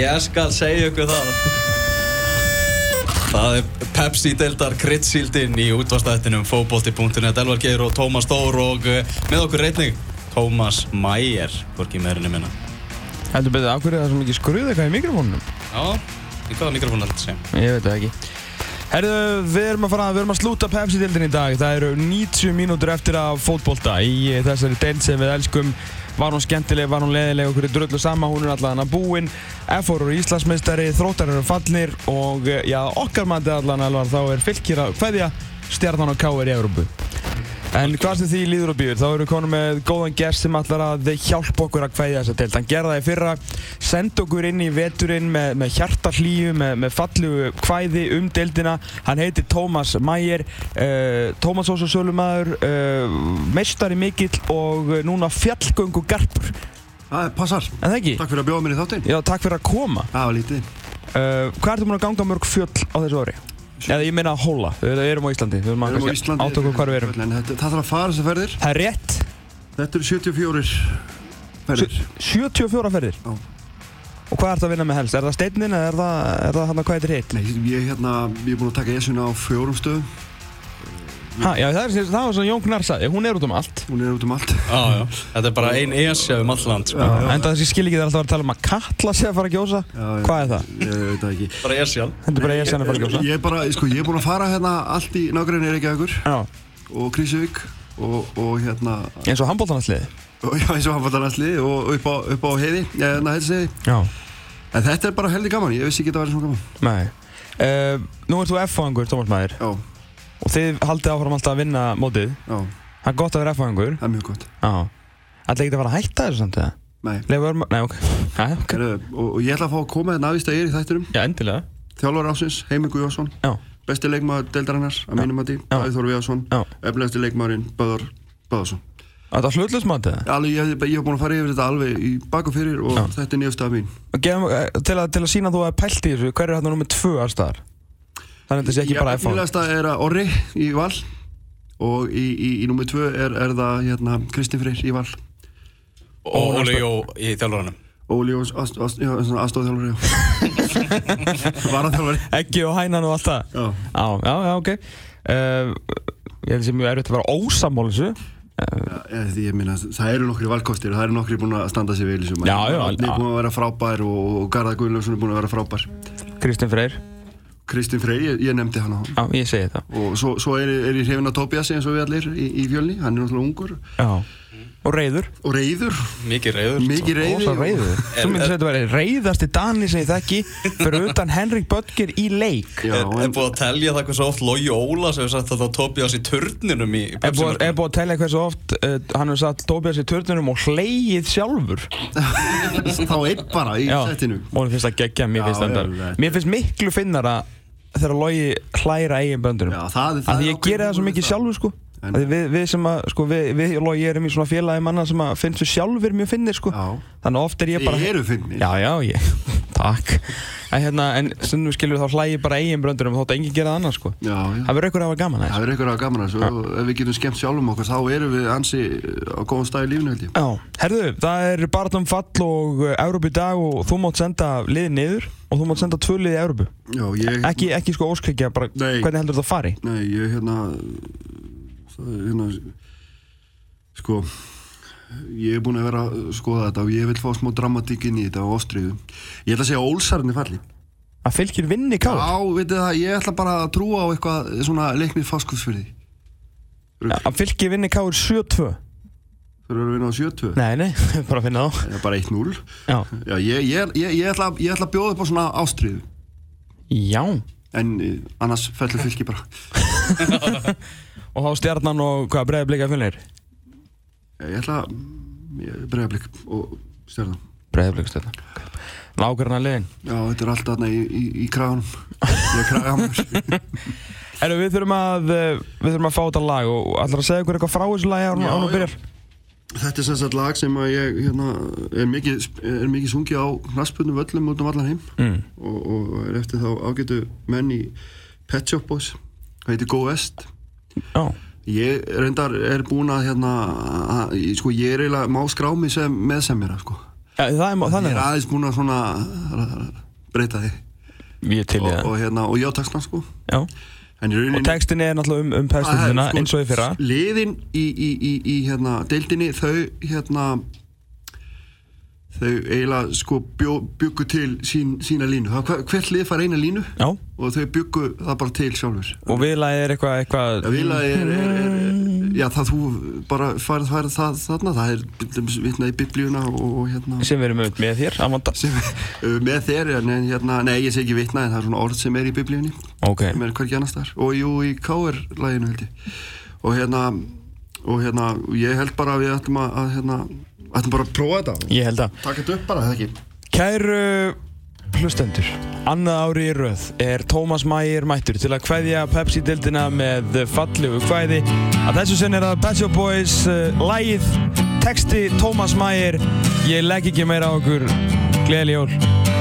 Ég skal segja ykkur það. Það er Pepsi-deildar krittsíldinn í útvastættinum fókbólti.net Elvar Geir og Tómas Dór og eh, með okkur reyning Tómas Mæger, hvorki meðrinni minna. Heldur betur, af hverju er það svo mikið skruð eitthvað í mikrofónunum? Já, í hvaða mikrofón heldur sem? Ég veit það ekki. Herðu, við erum að fara, við erum að slúta Pepsi-dildin í dag. Það eru 90 mínútur eftir að fótbolta í þessari deild sem við elskum. Var hún skemmtileg, var hún leðileg, okkur er dröllu sama, hún er allan að búinn. F.O. eru Íslandsmeistari, þróttar eru fallnir og já, okkar mandi allan alvar þá er fylgkýra hvaðja stjarnan og káir í Európu. En hvað sem því líður og býður, þá erum við konum með góðan gest sem ætlar að hjálpa okkur að hvaðja þessa deild. Hann gerða það í fyrra, senda okkur inn í veturinn með, með hjartarhlíu, með, með fallugu hvæði um deildina. Hann heitir Tómas Mæger, uh, Tómas Ósar Sölumæður, uh, meistari mikill og núna fjallgöngu garpur. Það passar. En það ekki? Takk fyrir að bjóða mér í þáttinn. Já, takk fyrir að koma. Það var lítið. Uh, hvað ertu múin að ganga mörg fjöll á þessu ári? Eða ég meina hóla, við erum á Íslandi, við erum að átöku hvað við erum. Þetta, það þarf að fara þessar ferðir. Það er rétt. Þetta eru 74 ferðir. 74 ferðir? Já. Og hvað ert að vinna með helst? Er það steinnin eða er það, er það hann að hvað er hitt? Nei, ég, hérna, ég er búinn að taka esuna á fjórum stöðum. Ha, já, það, er, það var svona Jón Gnarr sagði, hún er út um allt. Hún er út um allt. Já, já. Þetta er bara ein esja um all land, sko. En það sem ég skil ekki það er alltaf að tala um að Katla sé að fara að gjósa. Já, já. Hvað er það? Ég veit það ekki. Bara esjan. Þetta er bara er að fara að gjósa. Ég er bara, sko, ég er búinn að fara hérna allt í nágrunni Reykjavíkur Já, og Krísuvík og, og hérna, eins og handbóltanarslið. og, já, eins og Hamfartarnarsli og upp á, upp á heiði, hérna heiðseiði. Já. En þetta er bara heldig gaman, ég vissi ekki að þetta væri svona gaman. Nei. Uh, nú ert þú F-fangur, Tómas Mæður, Já, og þið haldið áfram alltaf að vinna mótið. já, Það er gott að vera F-fangur. það er mjög gott. Já. Ætla ekki að fara að hætta þessu samt eða? Nei, Leifur, nei, ok. Já, ok. Heru, og, og ég ætla að fá að koma hérna aðvist að ég er í þættinum. Já, endilega. Þjálfur ásins, Heimir Guðjónsson, Já. besti leikmaður deildarinnar, að mínum að því, Já. Æður Viðarsson, Já. efnilegasti leikmaðurinn, Böðar Böðarsson. Þetta er hlutlusmatið? Alveg, ég, ég hef búin að fara yfir þetta alveg í bak og fyrir og þetta er nýjast af mín. Gefum, eh, til, að, til að sína að þú hefði pælt í þessu, hver er hérna nummið tvö allstaðar? Þannig að þetta sé ekki bara F-fang. Efnilegasta er að Orri í Val og í, í, í nummið tvö er, er það hérna, Kristinn Freyr í Val. Og Óli Jó í þjálfurannum. Óli og aðstofþjálfur, já. Varaþjálfur. Eggi og hænan og allt það? Já. Já, já, já, ok. Uh, ég held sem mjög erfitt að vera ósammál þessu. Já, ég minna, það eru nokkri valkostir og það eru nokkri búin að standa sig vel í sumar. Já, já, já. er búin að vera frábær og, og Garðar Guðljófsson er búin að vera frábær. Kristinn Freyr. Kristinn Frey, ég, ég nefndi hann á hann. Já, ég segi það. Og svo, svo er, er ég hrifin á Tobiasi eins og við allir í, í fjölni, hann er náttúrulega ungur. Já. Og reyður. Og reyður, Mikið reyður. mikið reyði. Ósa reyður. Þú myndir að þetta væri reyðasti Dani sem ég þekki fyrir utan Henrik Böttger í leik. Já, Er, er en, búið að telja það hversu oft Lógi Óla sem hefur sagt að það Tobias í turninum í Er búið, er búið að tellja hversu oft uh, hann hefur satt Tobias í törnunum og hleið sjálfur. þá einn bara í. Og mér finnst það geggja, mér finnst finnst miklu finnara þegar Logi hlæra eigin böndunum. Já, það, Af því ég geri það svo mikið sjálfur sko við, við sem að, sko, við, við og Logi erum í svona félagi manna sem að finnst við sjálfur mjög finnir sko Já. Þannig að oft er ég bara Þið eru finnir. Já, já, ég, takk En hérna, en stundum skilur þá hlægi bara eigin bröndurum þótt að enginn gera það annað sko Já, já. Það verður einhver að hafa gaman að Það er eitthvað að gaman að þessu og ef við getum skemmt sjálfum okkur þá erum við ansi á góðum stað í lífinu held ég. Já, herðu, það er bara um fall og Európu í dag og þú mátt senda liðið niður og þú mátt senda tvö liðið í Európu Já, ég... Ekki, ekki sko óskryggja, bara Nei. hvernig heldur það fari? Nei, ég hérna... Er hérna... Sko... Ég er búinn að vera að skoða þetta og ég vil fá smá dramatík inn í þetta á Ástriðu. Ég ætla að segja að Ólsarni falli. Að fylgir vinni ká? Já, veitir það, ég ætla bara að trúa á eitthvað svona leiknið faskuðsfyrði. Að fylgir vinni ká er 7-2 Þú eru að vinna á 70. Nei, nei, bara að finna er bara 1-0. Já, Já, ég, ég, ég, ég, ætla, ég ætla að bjóða upp á svona Ástriðu. já En eh, annars fellur fylki bara. Og þá stjarnan og hvað breiði blika fjölnir? Ég ætla bregðarblik og stjórna. Breiði blika stjarnan Lákarna liðin Já, þetta er alltaf þarna í, í, í kraganum. Ég er kragamur. Herru, við þurfum að eh, við þurfum að fá þetta lag og ætlar að segja ykkur eitthvað frá þessu lagi án og byrjar Þetta er sem sagt lag sem að ég hérna, er mikið, er mikið sungið á hnaspunum völlum út um allan heim mm. og, og er eftir þá ágætu menn í Pet Shop Boys. Það heitir Go West. Já, Ég reyndar er búinn að hérna, að, sko ég er eiginlega má skrá mig sem meðsemjara sko. Ja, það er, Ég þannig er að aðeins búin að svona breyta ég er til í og, það. og hérna, og ég á textan sko. Já. Rauninni Og textin er náttúrulega um, um pestildina Það er, sko, eins og í fyrra. Liðin í, í, í, í hérna, deildinni, þau hérna þau eiginlega sko byggu til sín, sína línu. Hvert lið fær eina línu Já, og þau byggu það bara til sjálfur. og viðlagið er eitthvað eitthvað Já, vilaði er, er, er, er, já það þú bara færð færð það þarna, það er vitnað í biblíuna og, og hérna sem við erum auðvitað með þér sem, með þér, en hérna, nei ég segi ekki vitnað en það er svona orð sem er í biblíunni Ok, sem er hvergi annars þar og jú í K.R. læginu held ég og hérna og hérna ég held bara að við ætlum að, að hérna, ætlum bara að prófa þetta ég held að taka þetta upp bara, það ekki Kæru hlustendur, annað ári í röð er Tómas Mægir mættur til að kveðja Pepsi-dildina með fallegu kvæði. Að þessu sinn er það Bad Shop Boys uh, lægið, texti Tómas Mægir, ég legg ekki meira á okkur, gleðileg jól.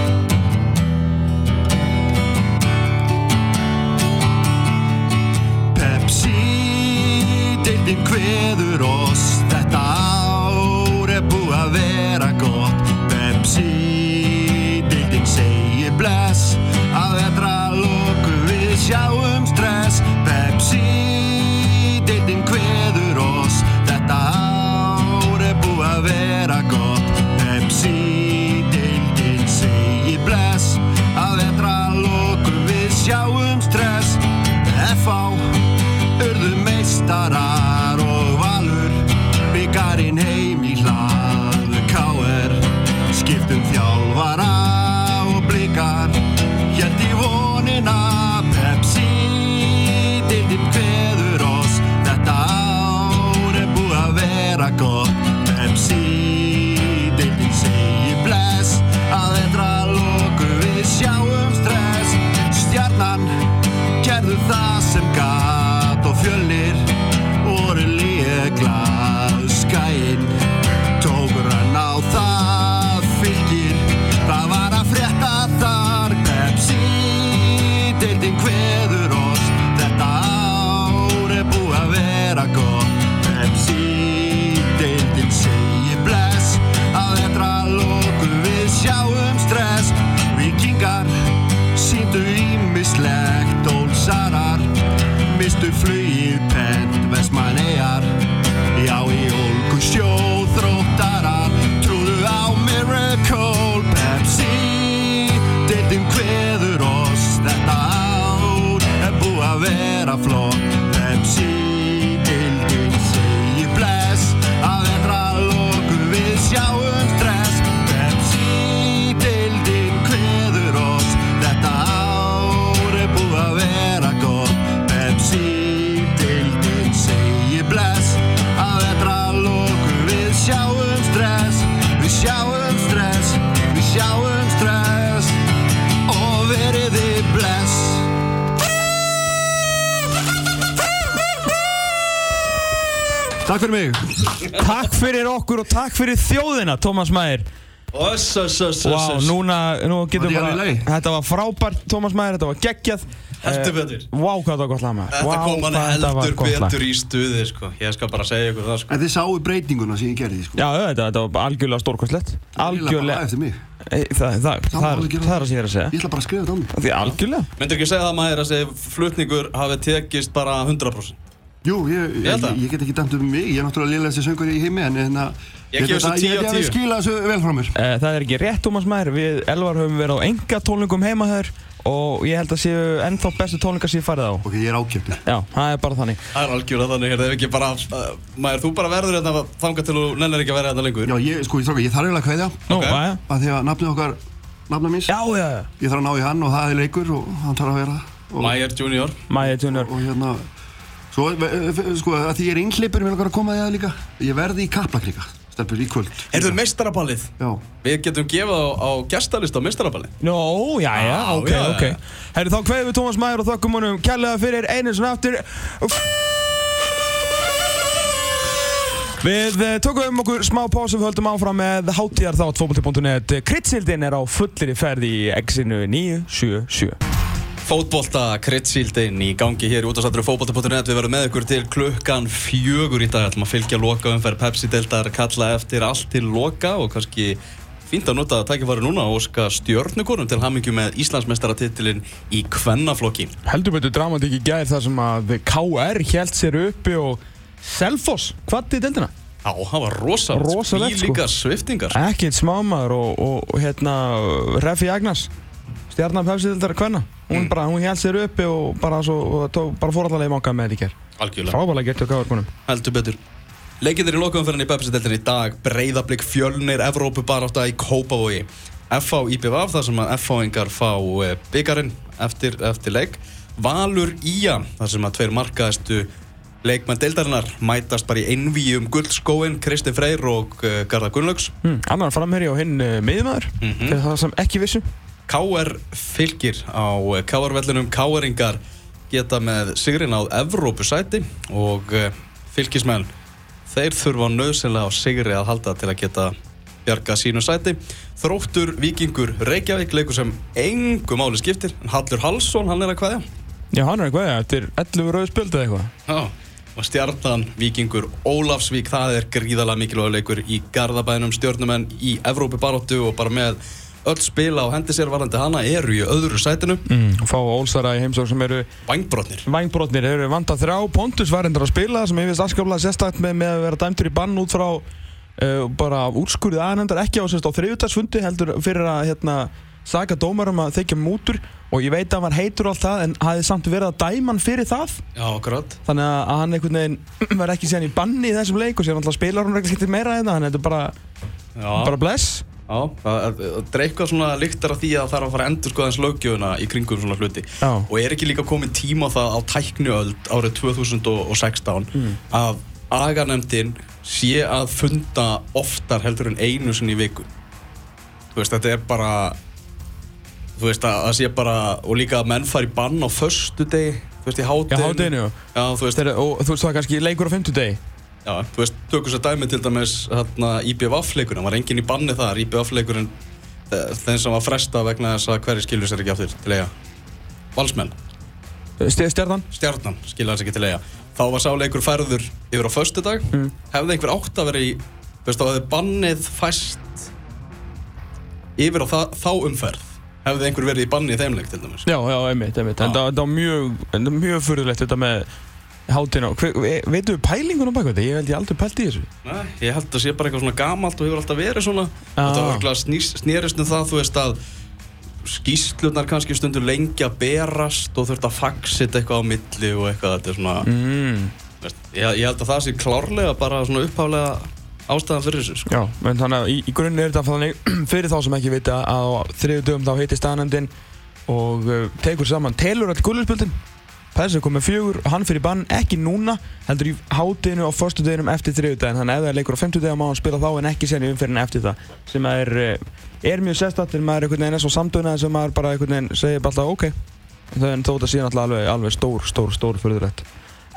show. Okkur og takk fyrir þjóðina, Tómas Mægir. Öss, öss, öss, Vá, öss, öss. núna, nú getum í bara, þetta var frábært, Tómas Mægir, þetta var geggjað. Heldur Eh, betur. Vá, hvað þetta var gott lag maður. Þetta Vá, kom hann heldur betur í stuði sko. Ég skal bara segja ykkur það sko. En þið sáu breytinguna sem ég gerði sko. Já, þetta, þetta var algjörlega bara Algjörlega. Ei, Það, það, það, Það má það, er það sem ég er að segja. Ég ætla bara að skrifa þetta á mig Því algjörlega. Myndir ekki segja það maður að segja flutningur hafi tekist bara 100%? Jú, ég, Ég ég, það. get ekki dæmt um mig, ég er náttúrulega liðlega þessi söngur í heimi en hérna Ég gef þessu 10 Ég af held að 10. ég skila þessu vel frá mér Eh, Það er ekki rétt, Tómas Mægir. Við Elvar höfum verið á enga tónlingum heima þær og ég held að séu ennþá bestu tónlingar sem ég farið á. Ok, ég er ákjöptur Já, það er bara þannig. Það er algjörða þannig, hérna, ef ekki bara, uh, maður, þú bara verður hérna þangað til þú nennir ekki að vera hérna lengur. Já, ég, sko, ég, þarf, ég þarf eiginlega að kveðja Nú, Ok. aðja. að því að nafnið okkar, nafna míns Já, já, já. Ég þarf að ná í hann og það er leikur og hann þarf að vera og, Mayer Junior. Mægir Junior. og hérna Svo, sko, að því ég er einhleipur, mér langar að koma að það líka Ég verði í kaplak líka, stelpur, í kvöld Er þú meistaraballið? Já, Við getum gefið á, á gestalist á meistaraballið. Nó, já, já, Já, ok, já, ok. já. Herri, þá kveðum við Tómas Mægir og þökkum honum kærlega fyrir einu svona aftur. Við eh, tökum okkur smá pásu, við höldum áfram með hátíðar þátt fótbolti.net. Kritsildin er á fullir ferð í exinu 977. Fótbolta krittsíldin í gangi hér í útastættur fótbolta.net Við verðum með ykkur til klukkan fjögur í dag ætlum að fylgja loka umferð Pepsi-deltar kalla eftir allt til loka og kannski fínt að nota tækifæri núna og óska stjörnukonum til hamingju með Íslandsmeistaratitilinn í kvennaflokki. Heldur betur dramatík í gær þar sem að KR held sér uppi og Selfoss, hvað er deildina? Já, það var rosalegt, Rosalegt, sko. líka sviftingar. Ekkert smámaður og, og hérna Refi Agnars stjarnar pefsitildar hvenna hún, bara, hún held sér uppi og bara, svo, og tók, bara fór allavega í manga með þetta í gær Algjörlega. frábæðlega gert hjá KR-konum Heldur betur. Leikir í lokaumferðinni í Pepsi-deltinni í dag, breyðablík fjölnir, Evrópu barátta í Kópavogi. FH IPVF, þar sem að FH-ingar fá eh, byggarinn eftir, eftir leik. Valur Ía, þar sem að tveir markaðistu leikmenn deildarinnar mætast bara í einvíum guldskóin, Kristinn Freyr og uh, Garðar Gunnlaugs. hmm. annar framherji og hinn uh, miðjumæður Mhm. fyrir það sem ekki vissu KR fylgir á eh, KR-vellinum. KR-ingar geta með sigrin á Evrópusæti og uh, fylgismenn þeir þurfa nöðsynlega á sigri að halda til að geta bjarga sínu sæti. Þróttur Víkingur Reykjavík leikur sem engu máli skiptir. Hallur Hallsson, hann er að hvaðja. já hann er eitthvað, eftir 11 rauð spjöld eða eitthvað Já. Og stjarnan Víkingur Ólafsvík, það er gríðalega mikilvægur leikur í Garðabænum stjörnumenn í Evrópubaróttu og bara með öll spila á hendi sér varandi hana eru í öðru sætinu. mm. fá Ólsara í heimsók sem eru Vangbrotnir. Vangbrotnir eru vanda þrjá Pontus var endur að spila sem ég veist afskaplega sérstakt með, með að vera dæmtur í bann út frá uh, bara úrskurðið aðeindar ekki á, á þriðutarsfundi heldur fyrir að hérna, saka dómarum að þykja mútur og ég veit að hann var heitur og allt það en hafði samt verið að dæma hann fyrir það Já, akkurat. þannig að hann einhvern veginn var ekki síðan í banni í þessum leik og sér alltaf spilar hún að bara, Já, bara bless já það er eitthvað svona lyktar af því að það þarf að fara að endur skoða eins löggjöfuna í kringum svona hluti. Já. Og er ekki líka komin tíma á það á tækniöld árið 2016 Mm. að aganemdin sé að funda oftar heldur en einu sinni í viku. Þú veist, þetta er bara, þú veist, að það sé bara, og líka að menn fari bann á föstu degi, þú veist, í Já, hátteginu. hátteginu, já. Já, þú veist, Þeir, og þú veist það kannski leikur á 50 degi Já, þú veist, tökum svo dæmi til dæmis hérna, IBVF-leikurinn, var enginn í banni þar, IBVF-leikurinn þeim sem var fresta vegna þess að hverju skilur sér ekki aftur til eiga. Valsmenn, stjarnan stjarnan skilur sér ekki til eiga. Þá var sá leikur færður yfir á föstudag, Mm. hefði einhver átt að vera í, þú veist, þá hefði bannið fæst yfir á það, þá umferð, hefði einhver verið í banni í þeim leik til dæmis. Já, já, einmitt, einmitt. En Já. það það var mjög, en það mjög furðulegt þetta með hátinu. Veitu við pælingunum bak þetta? Ég held ég aldrei pælt í þessu. Nei, ég held að sé bara eitthvað svona gamalt og hefur alltaf verið svona og það var snýrist um það þú veist að skýslunar kannski stundur lengi að berast og þurft að faxit eitthvað á milli og eitthvað þetta er svona Mm. veist, ég, ég held að það sé klárlega bara svona upphaflega ástæðan fyrir þessu sko. Já, en þannig að í, í grunni er þetta þannig fyrir þá sem ekki vita að á þriðu dögum þá heitir staðnefndin og uh, tekur saman telur all Þessi kom með fjögur og hann fyrir bann ekki núna heldur í hátinu á förstu deginum eftir þriðu daginn þannig að ef það er leikur á femtu daginn má hann spila þá en ekki sen í umferðin eftir það sem er, uh, er mjög sérstætt en maður er einhvern veginn er svo samdögna sem maður bara einhvern veginn segir bara alltaf ok. En þó þetta sé náttúrulega alveg, alveg stór, stór, stór fyrðurætt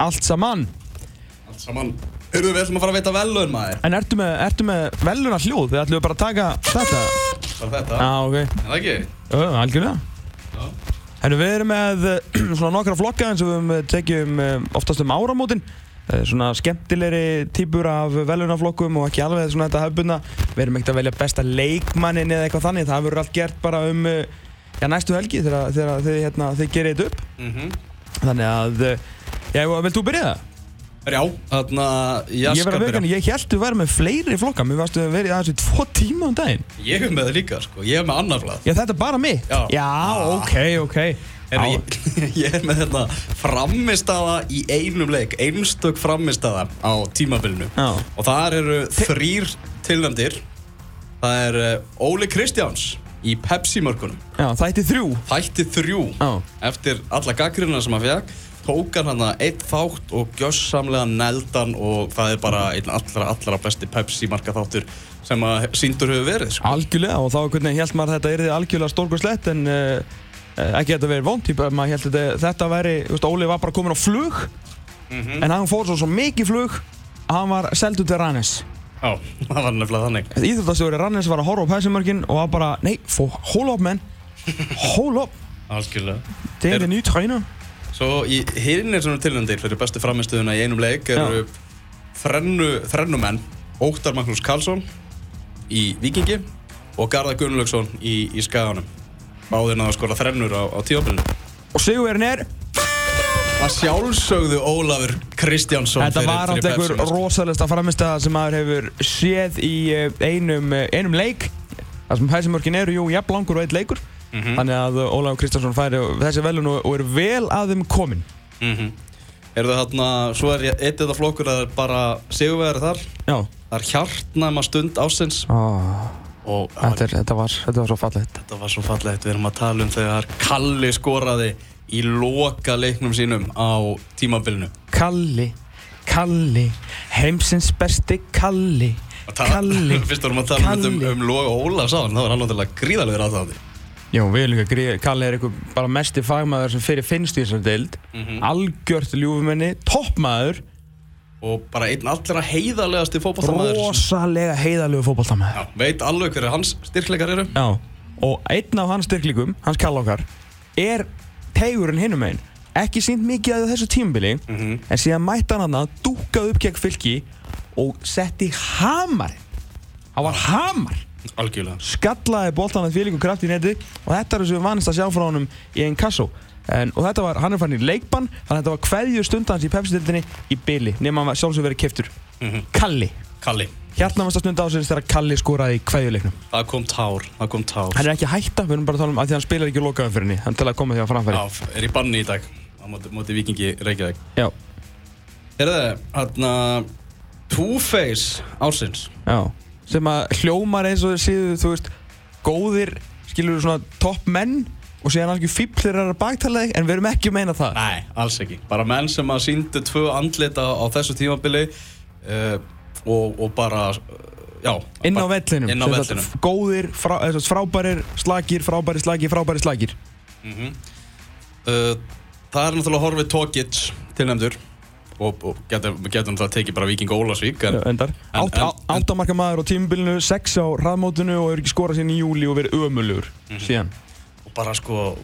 Allt saman. Allt saman. Hörðu, við ætlum að fara að veita velun maður. En ertu með, ertu með veluna hljóð? Þið ætlum við bara að taka þetta. Bara þetta, Já, ok. Er það ekki? Ö, algjörlega. Já. Herru, við erum með eh, svona nokkra flokka eins og við höfum tekið um, eh, oftast um áramótin. Eh, svona skemmtilegri típur af velunaflokkum og ekki alveg svona þetta hefbundna við erum ekkert að velja besta leikmannin eða eitthvað þannig. Það verður allt gert bara um já, næstu helgi þegar, þið, hérna, gerir þetta upp. Mm þannig að já, vilt þú byrja? það? Já, þarna ég verður að vegan, ég held að vera með fleiri flokka mér varstu að vera í aðeins í tvo tíma um daginn. Ég er með það líka, sko, ég er með annar blað. Já, þetta er bara mitt. Já. ok, ok. Heru, Já. ég, ég er með þetta framistaða í einum leik, einstök framistaða á tímabilinu. Já. og þar eru þrýr tilnæmdir það er uh, Óli Kristjáns í Pepsi-mörkunum. Já, þætti þrjú. Þætti þrjú. Já. eftir alla gaggrina sem hann fekk tók hann hann eitt þátt og gjössamlega neldan og það er bara einn allra, allra besti Pepsi-marka þáttur sem að síndur hefur verið sko. Algjörlega og þá hvernig held maður að þetta yrði algjörlega stórkurslegt en uh, ekki að þetta verið vond maður held að þetta, þetta væri, þú veist, Óli var bara komin á flug en hann fór svo, svo mikið flug að hann var seldu til Rannes Já, það var nefnilega þannig. Íþjóttastjóri Rannes var að horfa á pæsumörkin og var bara, nei, fó, hold up menn hold up, Algjörlega. Det er Er- nye træner Svo í hinnir sem eru tilnæmdir fyrir bestu framistuðuna í einum leik eru þrennu, þrennumenn Óttar Magnús Karlsson í Vikingi og Garðar Gunnlaugsson í, í skaganum. Báðir náðu að skora þrennur á, á tímabilinu. Og sigurinn er, Það sjálfsögðu Ólafur Kristjánsson þetta var átt einhver rosalegsta framistæða sem maður hefur séð í eh, einum, eh, einum leik. Það sem hæsimörkin eru, jú, jafn langur og eitt leikur. Mhm. Þannig að Ólafur Kristjánsson færi þessi velun og, og er vel að þeim komin. Mhm. Eru það þarna, svo er ég eitt þetta flokkur að það er bara sigurvegari þar. Já. Það er hjartnæma stund ásins Oh, og þetta, er, þetta, var, þetta var svo fallegt. Þetta var svo fallegt, við erum að tala um þegar Kalli skoraði í loka leiknum sínum á tímabilinu. Kalli, Kalli, heimsins besti Kalli, Og Kalli, Fyrst vorum að tala um, um, um Loga Ólafs á hann, það var hann náttúrulega gríðarlegur aðdáðandi. Já, við erum líka gríð, Kalli er eitthvað bara mesti fagmaður sem fyrir finnst í þessari deild, Mhm. algjört ljúfumenni, toppmaður, Og bara einn allra heiðarlegasti fótballtamaður. rosalega heiðalegu fótballtamaður. Já, veit alveg hverju hans styrkleikar eru. Já, og einn af hans styrklíkum, hans Kalli okkar, er tegurinn hinum einn. Ekki sínt mikið að þessu tímabili, Mhm. en síðan mætti hann hann að dúkað upp gegn fylki og setti hamar. Það var hamar. Algjörlega. skallaði boltan að fylgjum kraft í neti og þetta er þessu við vannist að sjá frá honum í einn kassó en, og þetta var, hann er farin í leikbann þannig að þetta var hverju stundans í Pepsi-dildinni í byli nema hann sjálfsög verið keftur Mhm. Kalli, Kalli, hjartnamasta stund ásins þegar Kalli skoraði í hverjuleiknum það kom tár, það kom tár. hann er ekki að hætta, við erum bara að tala um að því að hann spilar ekki lokaðum fyrir henni, hann til að koma því á framfæri Já, er í banni í dag á móti, móti Vikingi Reykjavík. já, Herðu, hérna, Two-Face ásins. já, sem að hljómar eins og þeir séu, þú veist góðir, skilur þú svona topp menn og síðan alveg fíbl þeir eru að baktala þig en við erum ekki að meina það Nei, alls ekki. Bara menn sem að síndu tvö andlita á þessu tímabili uh, og, og bara, já. inn á vellinum Inn á vellinum. góðir, frá, sagt, frábærir, slagir, frábærir, slagir, frábærir, slagir Mm uh, það er náttúrulega horfið Tókic tilnæmdur og, og getur, náttúrulega tekið bara Viking Ólasvík áttamarka maður á tímubilinu 6 á hraðmótinu og hefur ekki skorað síðan í júli og verið ömulugur Mhm. síðan. Og bara sko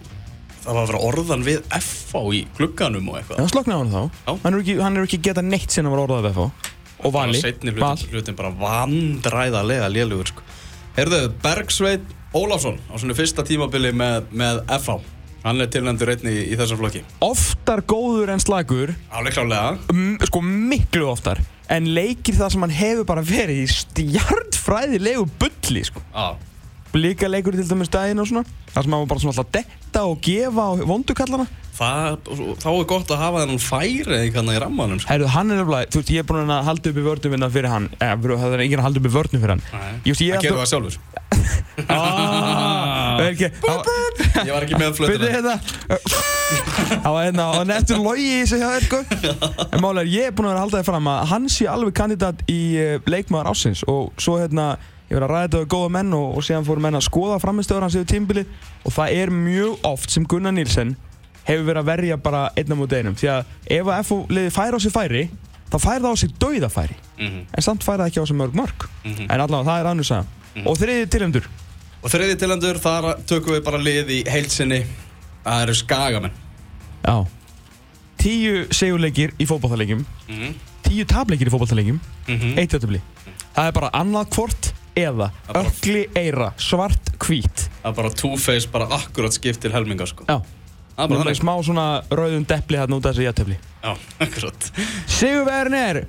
það var að vera orðan við FH í klukkanum og eitthvað. Hann sloknaði hann þá. Já. hann hefur ekki, ekki getað neitt sinna var orðað við FH og Vali, setni Val. hlutin, hlutin bara vandræðalega lélugur sko. Heyrðu, Bergsveit Ólafsson á svona fyrsta tímabili með, með FH hann er tilnæmdur einni í, í þessar flokki. Oftar góður en slagur Alveg klálega sko miklu oftar. En leikir það sem hann hefur bara verið í stjartfræðilegu bulli sko. Já, líka leikur til dæmis daginn og svona. Það sem hann var bara svona alltaf detta og gefa á vondukallana. Þá er gott að hafa þennan færi einhvern í rammanum sko. Herru, hann er nefnilega, þú veist, ég er búinn að halda upp í vörnum minna fyrir hann, eða það er enginn að halda upp í vörnum fyrir hann. Nei, Það er alltaf það sjálfur Ah, ekki, á- Ég var ekki með flötuna hérna. Það var hérna og nettur logi í þessu hjá þér sko En málega er ég er búinn að vera að halda þér fram að hann sé alveg kandidat í uh, leikmaður ásins og svo hérna ég verið að ræða þetta við góða menn og, og síðan fóru menn að skoða framistöður hans yfir tímbili og það er mjög oft sem Gunnar Nílsen hefur verið að verja bara einna mútið einum. Því að ef að FO liði færi á sig færi þá færi það á sig dauðafæri. Mhm, en samt færi það ekki á sig mörg mörg mhm. en allavega það er annars að og þriðið tilhemdur Og þriði tilendur, þar tökum við bara lið í heilsinni Það eru skagamenn. Já. Tíu segjuleikir í fótballtalegjum mm Tíu tapleikir í fótballtalegjum -hmm. Eitt jötubli Það er bara annað hvort eða. Ökli eira, svart, hvít. Það er bara two-face, bara akkurat skipt til helminga sko. Já. Það er bara smá svona rauðum deppli hérna út af þessu jötubli Já, akkurat. Sigurverðin er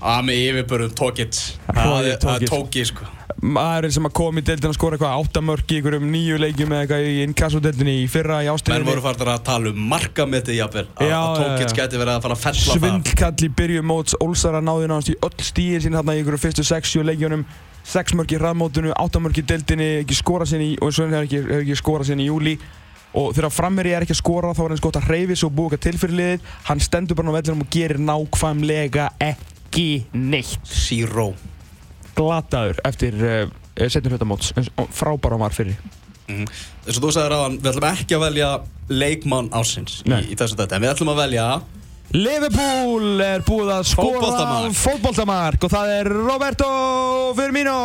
Það með yfirbörðum tókitt Það er er- það er Tókic. tóki sko. Maðurinn sem að kom í deildina að skora eitthvað áttamörk í einhverjum nýju leikjum eða eitthvað í inkassodeildinni í fyrra í Menn ástriðinni voru farin að tala um markametið jafnvel Að að já. geti verið að fara að fella það. Svindlkall í byrju móts Ólsara náði náðast í öll stíðin sín hérna í einhverju fyrstu 6-7 leikjunum. 6 mörk í hraðmótinu, 8 mörk í deildinni ekki skora sinni í, og svo hefur ekki, ekki skora sinni í júli og þegar framherji er ekki að skora þá er eins gott að hreyfi svo og búa eitthvað til fyrir liðið. Hann stendur bara á vellinum og gerir nákvæmlega ekki neitt. Zero. Glataður eftir uh, setjum hlutamóts frábæra var fyrir. Mm. Þess að þú sagðir að við ætlum ekki að velja leikmann ásins í, í þessu þetta En við ætlum að velja Liverpool er búið að skora fótboltamark og það er Roberto Firmino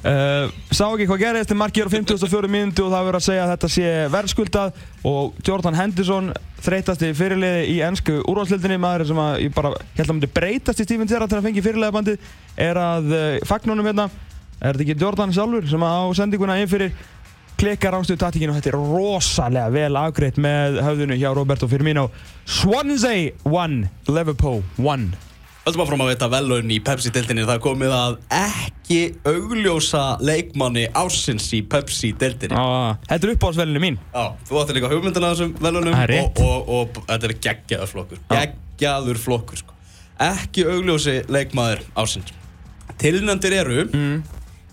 Uh, sá ekki hvað gerist, markið er á 54 mínútu og það verður að segja að þetta sé verðskuldað og Jordan Henderson þreytasti fyrirliði í ennsku úrvalslildinni maður sem að ég bara held að myndi breytast í Steven Gerrard til að fengi fyrirliðabandið er að uh, fagnunum hérna Er þetta ekki Jordan sjálfur sem á sendinguna inn fyrir klikkar ástuðu taktíkinu og þetta er rosalega vel afgreitt með höfðinu hjá Roberto Firmino. Swansea 1, Liverpool 1. Öllum áfram að veita velun í Pepsi-deltinni það er komið að ekki augljósa leikmanni ársins í Pepsi-deltinni Ah, Þetta er uppáhaldsvelinu mín. Já, þú átti líka hugmyndina þessum velunum er og, og, og, og þetta er geggjaður flokkur geggjaður flokkur sko. ekki augljósi leikmaður ársins tilnöndir eru Mm.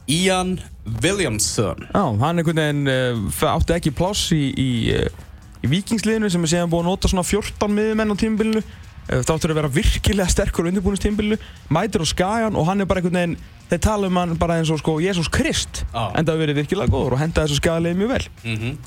Ian Williamson Já, hann einhvern veginn uh, átti ekki pláss í, í, uh, í vikingsliðinu sem er síðan búið að nota svona 14 miðumenn á tímabilinu. Uh, þáttur að vera virkilega sterkur undirbúinist tímabilinu. Mætir á skagan og hann er bara einhvern veginn, þeir tala um hann bara eins og sko Jésús Krist. Já. En það hefur verið virkilega góður og henda þessu skagalegi mjög vel. mm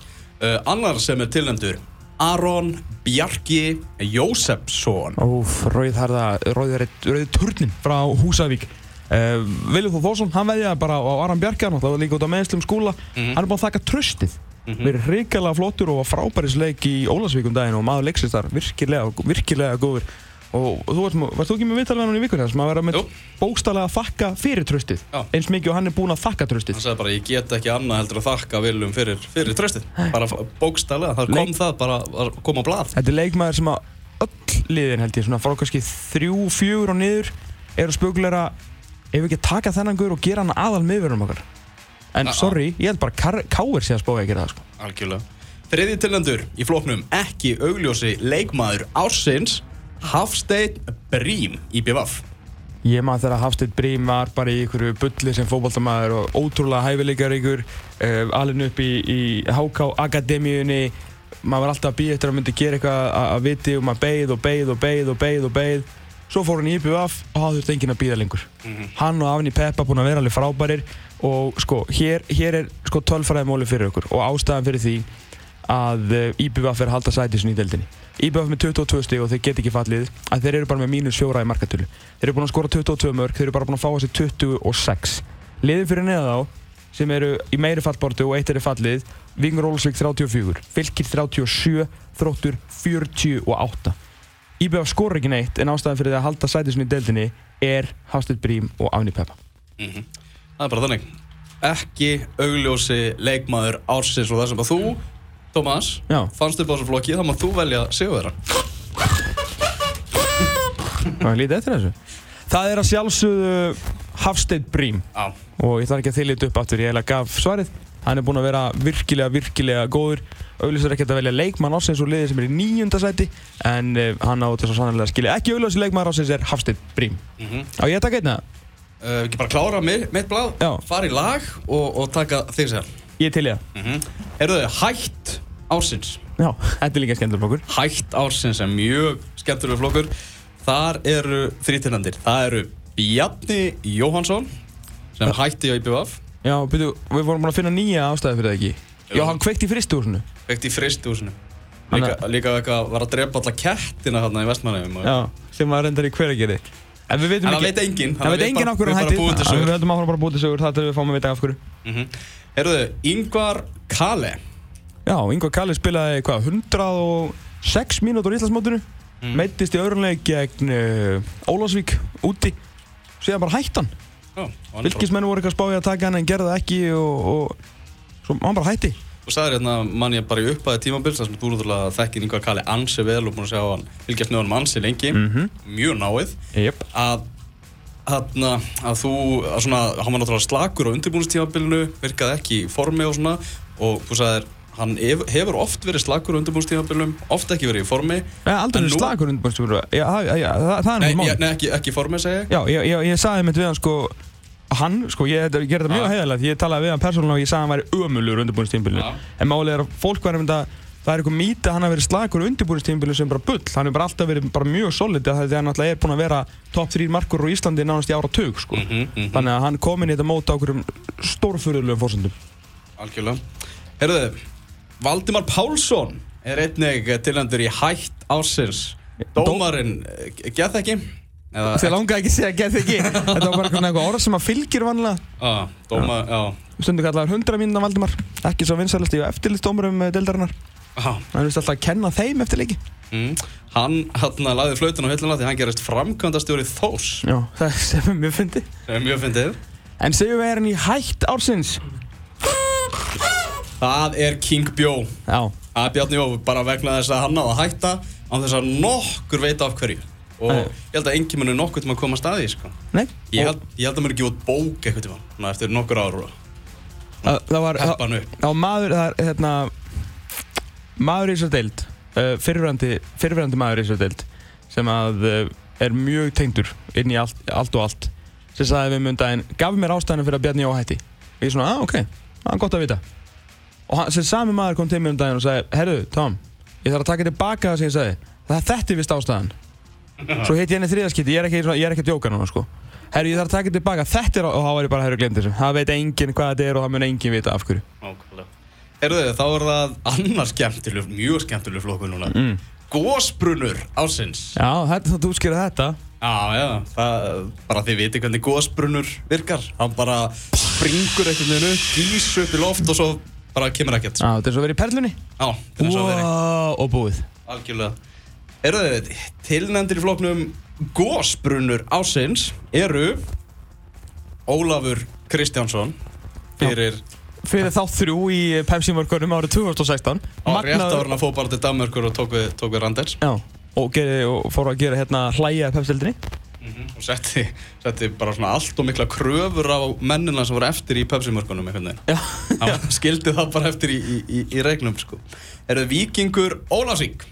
uh, annar sem er tilnöndur Aron Bjarki Jósefsson Óf, rauðharða, rauður turnin frá Húsavík. Uh, Viljum Þór Þórsson, hann veðjaði bara á Aran Bjarkjan og það var líka út á meðslum skúla. Mhm. Hann er búinn að þakka tröstið. Verið hrikalega flottur og var frábærisleik í Ólasvík um daginn og maður leiksist þar virkilega, virkilega góður. Og þú varst, varst þú ekki með viðtalvegan í vikunni þar sem að vera með Jú. bókstaflega að þakka fyrir tröstið. Já. Eins mikið og hann er búinn að þakka tröstið. hann sagði bara ég get ekki annað heldur að þakka Viljum fyrir, fyrir tröstið bara bókstælega, það kom Leik- það bara að koma á blað Þetta er leikmaður sem að öll liðin held ég, svona frá kannski þrjú, fjögur og niður eru spökulegra ef við ekki taka þennan guður og gera hann aðal miðverðum okkar. En Já. sorry, ég held bara Káir sé að spója að gera það sko. Algjörlega. Þriði tilnendur í flóknum ekki augljósi leikmaður ársins Hafsteinn Brím í BVF. Ég maður þegar Hafsteinn Brím var bara í einhverju bulli sem fótballtamaður og ótrúlega hæfileikar ykkur uh, alveg upp í, í HK Akademíunni maður var alltaf að býja eftir að myndi gera eitthvað að- að viti og maður beið og beið og beið og beið og beið svo fór hann í IBF og það þurfti enginn að býða lengur hann og Afni Peppa búin að vera alveg frábærir og sko, hér, hér er sko tölfræðimóli fyrir okkur og ástæðan fyrir því að uh, IBF er að halda sæti sinni í deildinni IBF með 22 stig og þeir get ekki fallið. Að þeir eru bara með mínus fjóra í markatölu. Þeir eru búin að skora 22 mörg, þeir eru bara búin að fá þessi 26 liðin fyrir neða þá sem eru í meiri fallbortu og eitt er fallið Vingur Ólsvík 34, Fylkir 37 Þróttur 48 IBF skor ekki neitt en ástæðan fyrir því að halda sæti sinni í deildinni er Hafstedt Brím og Afni Peppa Það er bara þannig. Ekki augljósi leikmaður ársins og það sem að þú, Tómas, fannst upp á þessu flokki, þá maður þú velja sigurverðan. Hvað lítið eftir þessu? Það er að sjálfsögðu Hafstedt Brím Já. og ég þarf ekki að þylja upp aftur, ég eiginlega gaf svarið hann er búinn að vera virkilega, virkilega góður auðvitað ekki að velja leikmann ásins og liðið sem er í nýjunda sæti en uh, hann á þess að sannlega skilja ekki auðvitað leikmann ásins er Hafstedt Brím Mm á ég að taka einna? Uh, ekki bara klára mig, mitt blað, Já. fara í lag og, og taka þig sér. Ég til ég það Mm -hmm. Eru þau hætt ársins? Já, þetta er líka skemmtilega okkur Hætt ársins er mjög skemmtilega flokkur. Þar eru þrítinnandir. Það eru Bjarni Jóhansson, sem hætti á IBVF. Já, byrju, við vorum búin að finna nýja ástæði fyrir það ekki Jú. Já, hann kveikt í fristúsinu Veikt í fristúsinu. Líka, líka eitthvað var að drepa alla kettina hérna í Vestmannheim. Já, sem að reyndar í hveragerði En við veitum En það ekki veit enginn. Það veit enginn okkur hann hætti Við sögur. höldum áfram bara að búið til sögur Það er við fáum að vita af hverju Mm -hmm. Herruðu, Yngvar Kale Já, Ingvar Kalli spilaði hvað, 106 mínútur í Íslandsmótinu Mm. Meittist í öðrunleik gegn uh, Ólásvík úti Síðan bara hætti hann hann Fylkismennu voru eitthvað spáið að taka hann en gerði það ekki og, og svo hann bara hætti Þú sagðir hérna mann ég bara í upphæði tímabils þar sem þú náttúrulega þekkir Yngvar Kale ansi vel og búin að sjá hann fylgjast með honum ansi lengi. Mhm. mjög náið. Jep. Að Þarna, að þú, að svona, hann var náttúrulega slakur á undirbúinistímabilinu, virkaði ekki í formi og svona og þú sagðir, hann hef, hefur oft verið slakur á undirbúinistímabilinum, oft ekki verið í formi Nei, aldrei nú- slagur undirbúinstúr Já, það, það, er ég, mál nei ekki, ekki í formi segi ég. Já, ég, ég, ég sagði mitt við hann sko Hann, sko, ég, gerði þetta mjög Já. heiðalegt Ég talaði við hann persónulega og ég sagði hann væri ömulur undirbúinistímbilinu Já. En málið er að fólk væri mynda Það er eitthvað mýta að hann hafi verið slagur undirbúinistímbilinu sem bara bull Hann er bara alltaf verið bara mjög solid Það er hann náttúrulega er búinn að vera top 3 markur á Íslandi nánast í ára tug sko. Mhm, mhm. Þannig að hann kom inn í þetta mót á okkur stórfurðulegum fórsöndum Algjörlega Herruðu, Valdimar Pálsson er einnig tilhendur í hætt ársins Dómarinn, eh, geð ekki? Þið langaði ekki að segja get ekki. Þetta var bara eitthvað orð sem að fylgir vanlega ah, Dómar, já, Stundu kallaður 100 mínuna Valdimar. Ekki svo vinsælast í eftirlistómurum deildarinnar. Ah. Það er vist alltaf að kenna þeim eftir leiki. Mm. Hann hérna lagði flautun á hilluna því hann gerist framkvæmdastjóri Þós Já, það sem er mjög fyndi sem er mjög fyndið. En segjum við erum í hætt ársins. Það er King Bjó. Já, Það er Bjarni Jó, bara vegna þess að hann náði að hætta á þess að nokkur veit af hverju og Nei. ég held að enginn muni nokkur til að koma að staði sko. ég, held, ég held að mér ekki út bók eitthvað hann eftir nokkur ár og Það, var Já, maður, það er hérna Maður í þessar deild uh, fyrirverandi, maður í þessar deild sem að uh, er mjög tengdur inn í allt, allt og allt. Sem sagði við mundaginn, gaf mér ástæðinu fyrir að Bjarni Jó hætti. Og ég svona, ah, ok, það er gott að vita. Og hann, sem sami maður kom til mér um daginn og sagði, herru, Tom ég þarf að taka tilbaka það sem ég sagði. Það þetta er vist ástæðan svo hitt ég henni þriðaskipti, ég er ekki, svona- ég er ekki að djóka núna sko herru, ég þarf að taka tilbaka, þetta er og þá var ég bara, herru, glemt þessu það veit enginn hvað þetta er og það mun enginn vita af hverju Nákvæmlega. Heyrðu, þá er það annar skemmtileg, mjög skemmtileg flokkur núna. Mm. Gósbrunur ásins. Já, þetta, þú skýrði þetta Já, já, það, bara þið viti hvernig gósbrunur virkar. Hann bara springur einhvern veginn upp, gís upp í loft og svo bara kemur ekkert. Já, þetta er svo verið í perlunni Já, þetta er svo verið. wow, Og búið Algjörlega. Heyrðu, tilnefndir í flokknum gósbrunur ásins eru Ólafur Kristjánsson fyrir Fyrir þá þrjú í Pepsi-mörkunum árið 2016 á rétt ára að fóð bara til Danmörkur og tók við, tók við Randers. Já, og, og fór að gera hérna hlæja Pepsi-dildinni og setti, setti bara svona allt og mikla kröfur á mennina sem voru eftir í Pepsi-mörkunum. Já, skildi það bara eftir í, í, í, í regnum, sko. Er það Víkingur Ólafsvík?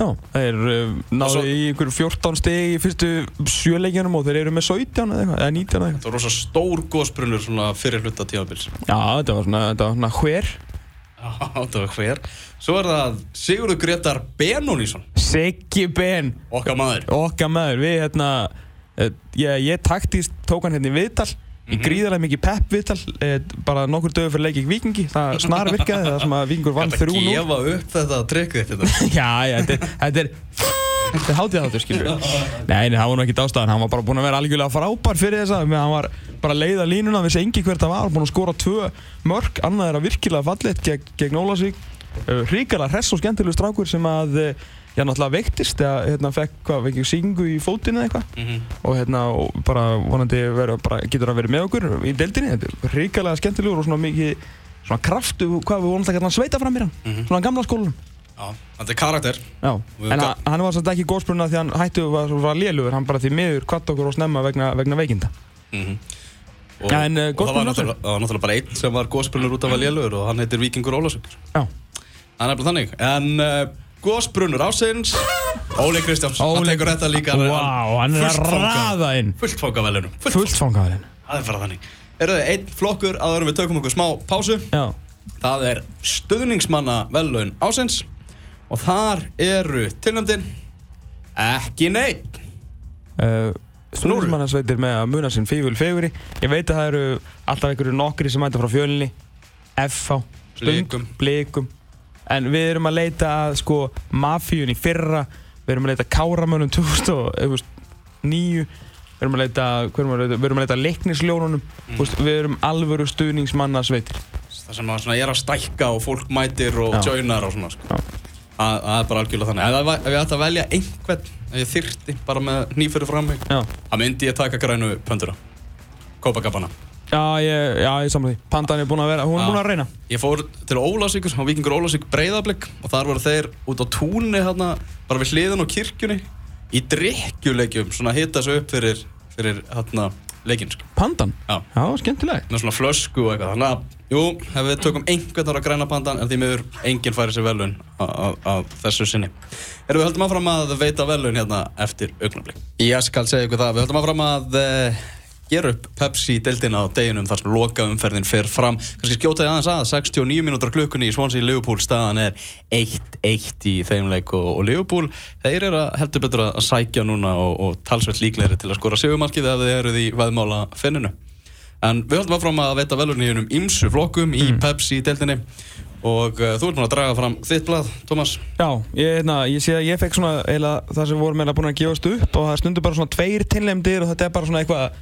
Já Þeir uh, náðu í einhver 14 stig í fyrstu sjöleikjanum og þeir eru með 17 eða eitthvað, eða 19 eða eitthvað Það var rosa stór gósbrunur svona fyrir hluta tímabils. Já, þetta var svona, þetta var svona hver Já, það var hver. Svo er það Sigurður Gretar Benónísson, Siggi Ben okkar maður. okkar maður, við hérna eh, ég, ég taktist tók hann hérna í viðtal í gríðarlega mikið pepp viðtal eh, bara nokkur dögur fyrir leikik vikingi það snar virkaði það sem að vikingur vann Þetta þrjú nú gefa upp þetta trikkið þetta. já, já, þetta er þetta er þetta hátíð þáttur, skilur við nei, nei, það var nú ekki dástæðan, hann var bara búinn að vera algjörlega frábær fyrir þessa, menn hann var bara að leiða línuna, vissi engi hvert það var, búinn að skora tvö mörg, annað er að virkilega fallit gegn, gegn Ólasvík, uh, hrikalega hress og skemmtilegu strákur sem að já, náttúrulega veiktist, eða hérna fekk hvað, fekk syngu í fótinn eða eitthvað Mhm. og hérna og bara vonandi vera, bara, getur að vera með okkur í deildinni þetta er hrikalega skemmtilegur og svona mikið svona kraftu, hvað við vonum það hérna sveita fram í hann Mhm. svona gamla skólanum Já, þetta er karakter. Já, en að, hann var samt ekki góðspunna því hann hættu var, var lélugur, hann bara því miður kvatt okkur og snemma vegna, vegna veikinda Mm og, Já, en, uh, og það gósbrunur var náttúrulega, það var náttúrulega bara einn sem var gósbrunur út af að lélur og hann heitir Víkingur Ólafsvík. Já, Það er nefnilega þannig. En uh, gósbrunur ásins, Óli Kristjáns, hann tekur þetta líka. Vá, hann er að raða inn Fullt fanga velunum. Fullt. Fullt fangaðurinn Það er bara þannig. Eru þið einn flokkur áður en við tökum okkur smá pásu. Já, Það er stöðningsmanna velun ásins og þar eru tilnæmdin ekki neitt. uh, Snúrismannasveitir með að muna sinn fígul feguri Ég veit að það eru alltaf einhverju nokkri sem mæta frá fjölinni FH, Blikum. Blikum En við erum að leita að sko mafíun í fyrra Við erum að leita að káramönnum 2009 Við erum að leita, erum að leita, við erum að leita leiknisljónunum mm. Við erum alvöru stuðningsmannasveitir Það sem að svona er að stækka og fólk mætir og Já. joinar og svona. Sko. Það er bara algjörlega þannig. Ef, ef ég ætti að velja einhvern, ef ég þyrti bara með nýfyrir fram mig, það myndi ég taka grænu pöndura. Copacabana. Já ég, já, ég samla því Pandan er búin að vera, hún er búin að reyna Ég fór til Ólásvíkur, á Víkingur Ólásvík breyðablík og þar voru þeir út á túnni hérna, bara við hliðin á kirkjunni í drikkjuleikjum, svona hitta sig upp fyrir, fyrir hérna, leikinn, sko. Pandan? Já. Já, skemmtileg Með svona flösku og eitthvað, þannig að, jú, ef við tökum einhvern ára græna pandan, en því miður enginn færi sér velun á þessu sinni. Erum við höldum áfram að veita velun hérna eftir augnablík. Ég skal segja ykkur það, við höldum áfram að uh, gera upp Pepsi-deildina á deginum þar sem loka umferðin fer fram. Kannski skjóta ég aðeins að, 69 mínútur á klukkunni í Swansea Liverpool staðan er 1-1 í þeim leik og, og Liverpool, þeir eru að heldur betur að sækja núna og, og talsveit líklegri til að skora sigumarkið ef þið eruð í veðmála finninu. En við höldum áfram að veita velurni í hennum ymsu flokkum í Pepsi-deildinni og uh, þú ert búin að draga fram þitt blað, Tómas. Já, ég, hérna, ég sé að ég fekk svona eiginlega það sem vorum eiginlega búin að gefast upp og það stundur bara svona tveir tilnefndir og þetta er bara svona eitthvað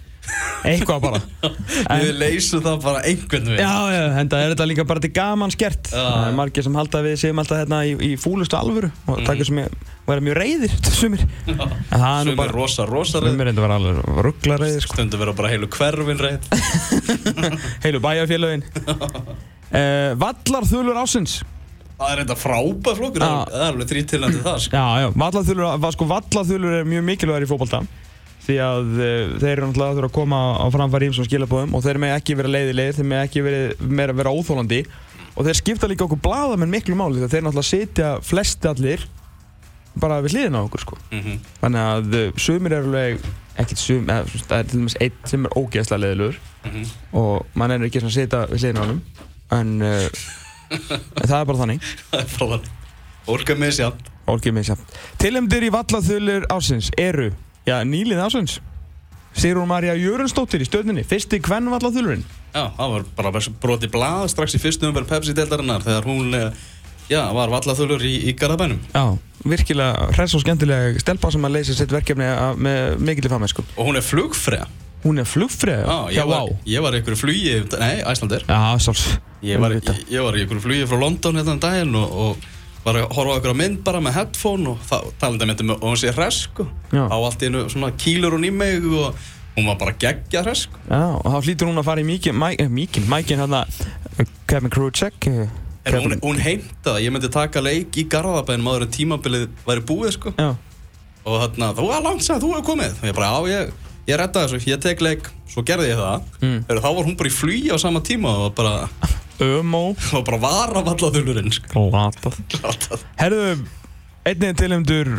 eitthvað bara. Við leysum það bara einhvern veginn. Já, já, en það er þetta líka bara til gaman skert. Það er margir sem halda við séum alltaf hérna í, í fúlustu alvöru og Mhm. ég, og vera mjög reyðir sumir, en það er Sumir bara rosa, rosa reyð sumir enda vera alveg ruggla reyðir sko. Stundu vera bara heilu hverfin reyð heilu bæjarfélögin. Uh, Vallarþulur ásins Það er þetta frábær flokkur. Það er alveg þrý tilnætti það sko. Já, já, Vallarþulur, va- sko, Vallarþulur er mjög mikilvægur í fótbolta því að uh, þeir eru náttúrulega að þurfa að koma á framfæri ímsum skilabóðum og þeir með ekki vera leiðilegir, þeir með ekki vera, meira vera óþólandi og þeir skipta líka okkur bladamenn miklu máli þegar þeir náttúrulega sitja flesti allir bara við hliðina okkur sko. Mhm. þannig að uh, sumir er alveg ekkert sum, eða, þú veist, það er til dæmis einn sem er ógeðslega leiðilegur Mhm. og mann er ekki svona að sitja við hliðina á honum en uh, það er bara þannig Það er frá þannig er með sér Olgið mig samt. Tilhemdir í vallaþulur ásins eru, já, nýlið ásins. Sigrún Marja Jörundsdóttir í stöðninni, fyrsti hvern vallaþulurinn. Já, það var bara broti blað strax í fyrstu umverð Pepsi-deltarinnar þegar hún eh, já, var vallaþulur í, í Garðabænum Já, virkilega hress og skemmtilega stelpa sem að leysa sitt verkefni af- með mikilvæg fagmennsku. og hún er flugfræða Hún er flugfrið, Já, já, ég var, vá. ég var í einhverju flugi, nei, Æslandir Já, sáls. Ég var, ég, ég var í einhverju flugi frá London hérna um daginn og, og var að horfa á einhverja mynd bara með headphone og talandi myndi með og hún sé hress sko. Á allt í svona kýlur hún í mig og hún var bara geggja hress sko. Já, og þá hlýtur hún að fara í mikinn, mikinn, mikinn hérna, Kevin Krucek. eh, en hún, hún heimta það, ég myndi taka leik í Garðabæn maður en tímabilið væri búið sko. Já, og þarna, þú er langt sem þú hefur komið og ég bara, já, ég, ég redda þessu, ég tek leik svo gerði ég það, Mm. Þá var hún bara í flugi á sama tíma og bara, og bara var af allathulurinn sko. glatað. Glatað. Herðu, einnig tilhemdur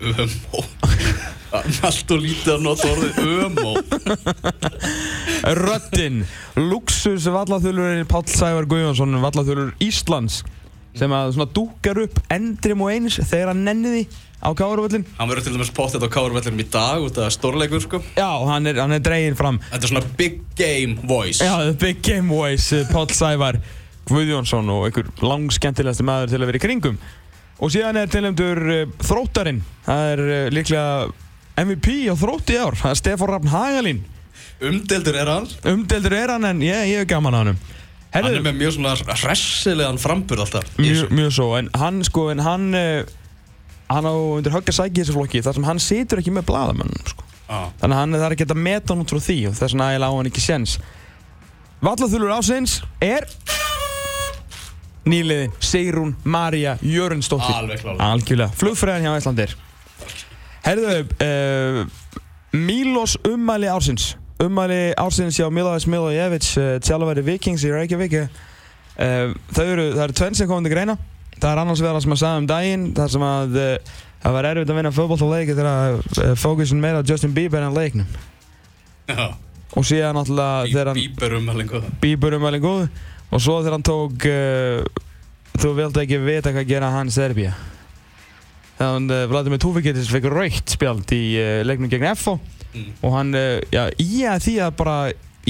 Ömó Allt og lítið að nota orðið ömó Röddinn, luxus vallaþulurinn Páll Sævar Guðjónsson, vallaþulur Íslands sem að svona dúkar upp endrim og eins þegar hann nenni því á Káruvöllin Hann verður til dæmis pottet á Kárvellinum í dag út af stórleikur sko. Já, hann er, hann er dreginn fram. Þetta er svona big game voice. Já, big game voice, eh, Páll Sævar Guðjónsson og einhver langskemmtilegasti maður til að vera í kringum. Og síðan er tilhemdur uh, þróttarinn. Það er uh, líklega MVP á þrótti í ár, það er Stefán Rafn Hagalín. Umdeldur er hann. Umdeldur er hann en ég, ég er gaman á hann Hann er með mjög svona hressilegan frambur alltaf mjög, mjög svo, en hann sko, en hann uh, hann á undir högg að sækja í þessu flokki þar sem hann situr ekki með bladamönnum sko. Já. þannig að hann er ekki að meta hann út frá því og þess vegna eiginlega á hann ekki séns Vallaþulur ásins er nýliðin Sigrún Marja klálega. algjörlega, flugfræðin hjá Íslandir herðu uh, Mílos ummæli ársins ummæli ársins hjá Miloš Milojevic uh, tjálfæri Vikings í Reykjavík. Uh, þau eru, það eru tvenn sem komandi greina. Það er annars vegar það sem að sagða um daginn það sem að uh, það var erfitt að vinna fótbollleiki þegar fókusin meira á Justin Bieber en leiknum. Já. og síðan náttúrulega þegar hann Bíber um alveg góða Bieber ummælin góð. Og svo þegar hann tók uh, þú vilt ekki vita hvað gera hann Serbia þannig að Vladimir Tufikitis fikk raukt spjald í uh, leiknum gegn FO Mm. og hann, uh, já, í að því að bara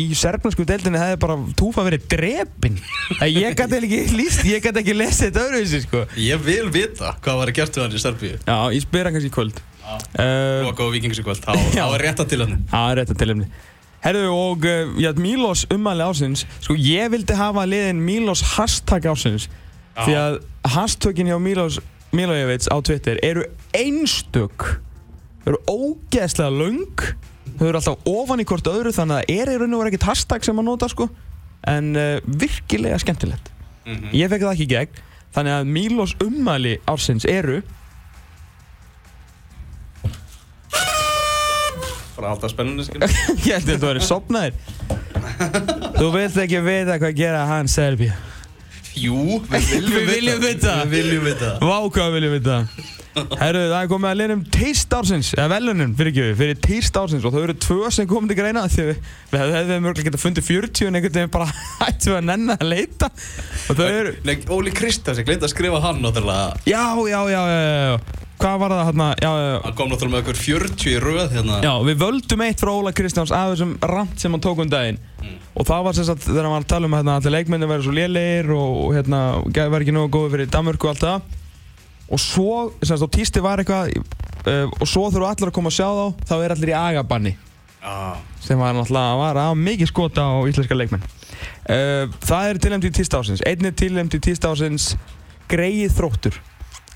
í serbnarsku deildinni hefði bara Tufa verið drepinn að ég gæti ekki líst, ég gæti ekki lesið þetta öðruvísi sko. Ég vil vita hvað var að gert við hann í Serbíu. Já, ég spyr hann kannski í kvöld. Já. Loka og vikings í kvöld. Þá Já. er rétta til hann Það er rétt að tilumni Herðu og uh, já, Mílos ummæli ásins Sko ég vildi hafa liðin Mílos hashtag ásins Já. Því að hashtökin hjá Mílos Mílojevits á Twitter eru einstök Eru ógeðslega löng Þau eru alltaf ofan í hvort öðru Þannig að það er í raun og verið ekkert hashtag sem að nota sko. En uh, virkilega skemmtilegt. Mhm. Ég fekk það ekki í gegn Þannig að Mílos ummæli ásins eru Bara alltaf spennandi skil Ég held að þetta verið sopnaðir Þú vilt ekki vita hvað gera hann Serbia. Jú, við viljum vita. Við viljum vita. Vá hvað viljum við það Herru, það er komið að liðnum teist ársins eða velunum, fyrir ekki við, fyrir teist ársins. Og þau eru tvö sem komið til greina því við, við hefðum mörgulega getað fundið 40 en einhvern veginn bara hættu að nenna að leita. Og þau eru Nei, Óli Kristjáns, ég gleyndi að skrifa hann náttúrulega. Já, já, já, já, já, já. Hvað var það hérna, já, já, já. Hann kom náttúrulega með okkur 40 í röð hérna. Já, við völdum eitt frá Óla Kristjáns af þessum rant sem hann tók um daginn. Og það var sem sagt þegar hann var að tala um hérna, að allir leikmenni verið svo lélegir og hérna, verið ekki nógu góði fyrir Danmörku og allt það og svo, sem sagt, og tísti var eitthvað uh, og svo þurfa allir að koma að sjá þá þá er allir í agabanni. Já. sem var náttúrulega var að mikið skota á íslenska leikmenn. Uh, það er tilhemd í tísta ásins einnig tilhemd í tísta ásins greið þróttur.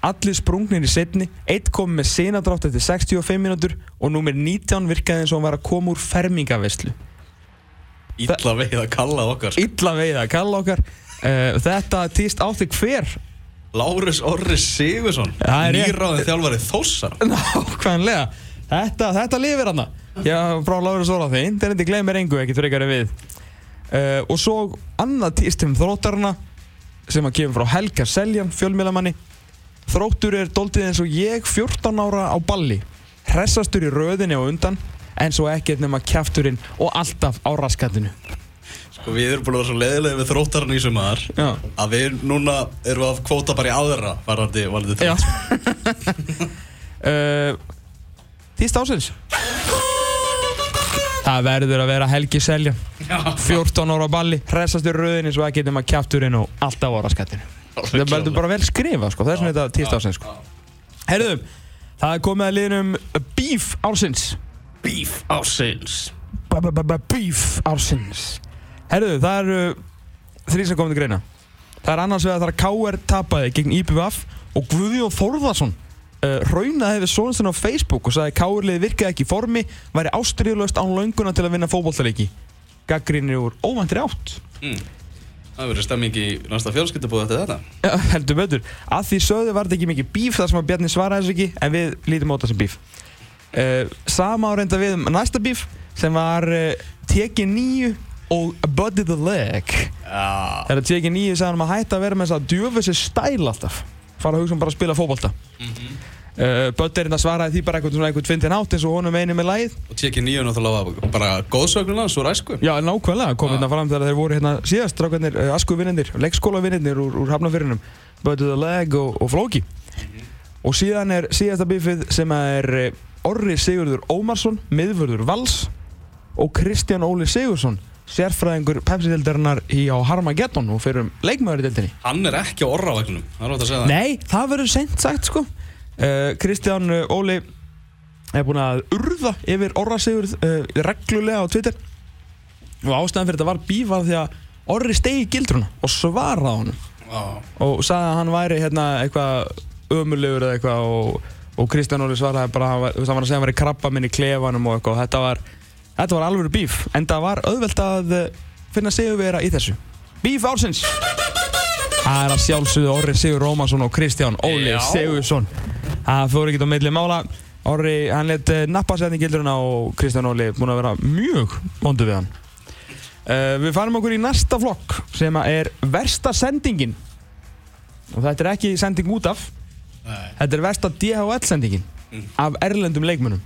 Allir sprungnir í setni eitt kom með senadrátt eftir 65 mínútur og númer 19 virkaði eins og hann var að koma úr fermingavislu Ítla veið að kalla okkar. sko. illa veið að kalla okkar. Uh, þetta týst átti hver Lárus Orri Sigursson, nýráðin þjálfari Þóssar. nákvæmlega. Þetta, þetta lifir hann já, frá Láður Sóla þeim, þeir endi gleymir engu ekkert frekar við. Uh, og svo annað týst um þróttarna sem að kemur frá Helga Seljan fjölmiðlamanni. Þróttur er doldið eins og ég 14 ára á balli. Hressastur í röðinni og undan en svo ekkert nema kjafturinn og alltaf á raskatinu Sko við erum búin að vera svo leiðilega við þróttarinn í sumar já, að við núna erum að kvóta bara í aðra varandi valandi já. þrótt. uh, týst ásins það verður að vera Helgi Seljan 14 ára á balli, hressast í rauðinni svo ekki nema kjafturinn og alltaf á raskattinu það verður bara vel skrifa sko, þess vegna er þetta týst ásins sko. Herðu, það er komið að liðnum Beef ásins Beef ásins. B-b-b- Beef ásins Herðu, það eru þrý sem komið til greina Það er annars vegar þar að KR tapaði gegn IPVF og Guðjón Þórðarsson uh, raunaði við sonstinn á Facebook og sagði að KR-liði virkaði ekki í formi væri ástriðlöst án lönguna til að vinna fótbolltaleiki Gaggrinir úr óvæntri átt Mm. Það verður stemming í næsta fjölskyldabúð eftir þetta. Já, heldur betur. Að því sögðu var þetta ekki mikið bíf þar sem að Bjarni svaraði þessu ekki, en við lítum á þetta sem bíf. Uh, sama á reynda við um næsta bíf sem var uh, tekið nýju og Buddy the Leg. Já. Þegar tekið nýju sagði hann um að hætta að vera með þess að djöfessi stæl alltaf. Fara að hugsa um bara að spila fótbolta. Mhm. Uh, Buddy er hérna svaraði því bara eitthvað svona eitthvað tvindin átt eins og honum einu með lagið. Og tekið nýju náttúrulega bara góðsögnum hans úr æsku. Já, nákvæmlega, kom Já. hérna fram þegar þeir voru hérna síðast strákarnir, uh, askuvinnir, leikskólavinnir úr, úr hafnafyrinum, Buddy the Leg og, og Flóki. Og síðan er síðasta bífið sem er eh, Orri Sigurður Ómarsson, miðvörður Vals og Kristján Óli Sigursson, sérfræðingur Pepsi-dildarinnar í á Harmageddon og fyrir um leikmaður-dildinni. Hann er ekki á orravagninum, það er ótt að segja það. Nei, það verður sent sagt sko. Uh, Kristján uh, Óli er búinn að urða yfir Orra Sigurð uh, reglulega á Twitter og ástæðan fyrir þetta var bífað því að Orri stegi gildruna og svaraði á honum Já. og sagði að hann væri hérna eitthvað ömulegur eða eitthvað og, og Kristján Óli svaraði bara hann var, hann var að segja að hann væri krabba minn í klefanum og eitthvað og þetta var, þetta var alveg bíf en það var auðvelt að eh, finna sigurvera í þessu. Bíf ársins. Það er að sjálfsögðu Orri Sigur Rómansson og Kristján Óli. Sigursson Það fór ekki á milli mála. Orri, hann let uh, nappa í gildurina og Kristján Óli búin að vera mjög vondu við hann. Uh, Við farum okkur í næsta flokk sem er versta sendingin. Og þetta er ekki sending út af. Nei. þetta er versta DHL sendingin Mm. af erlendum leikmönnum.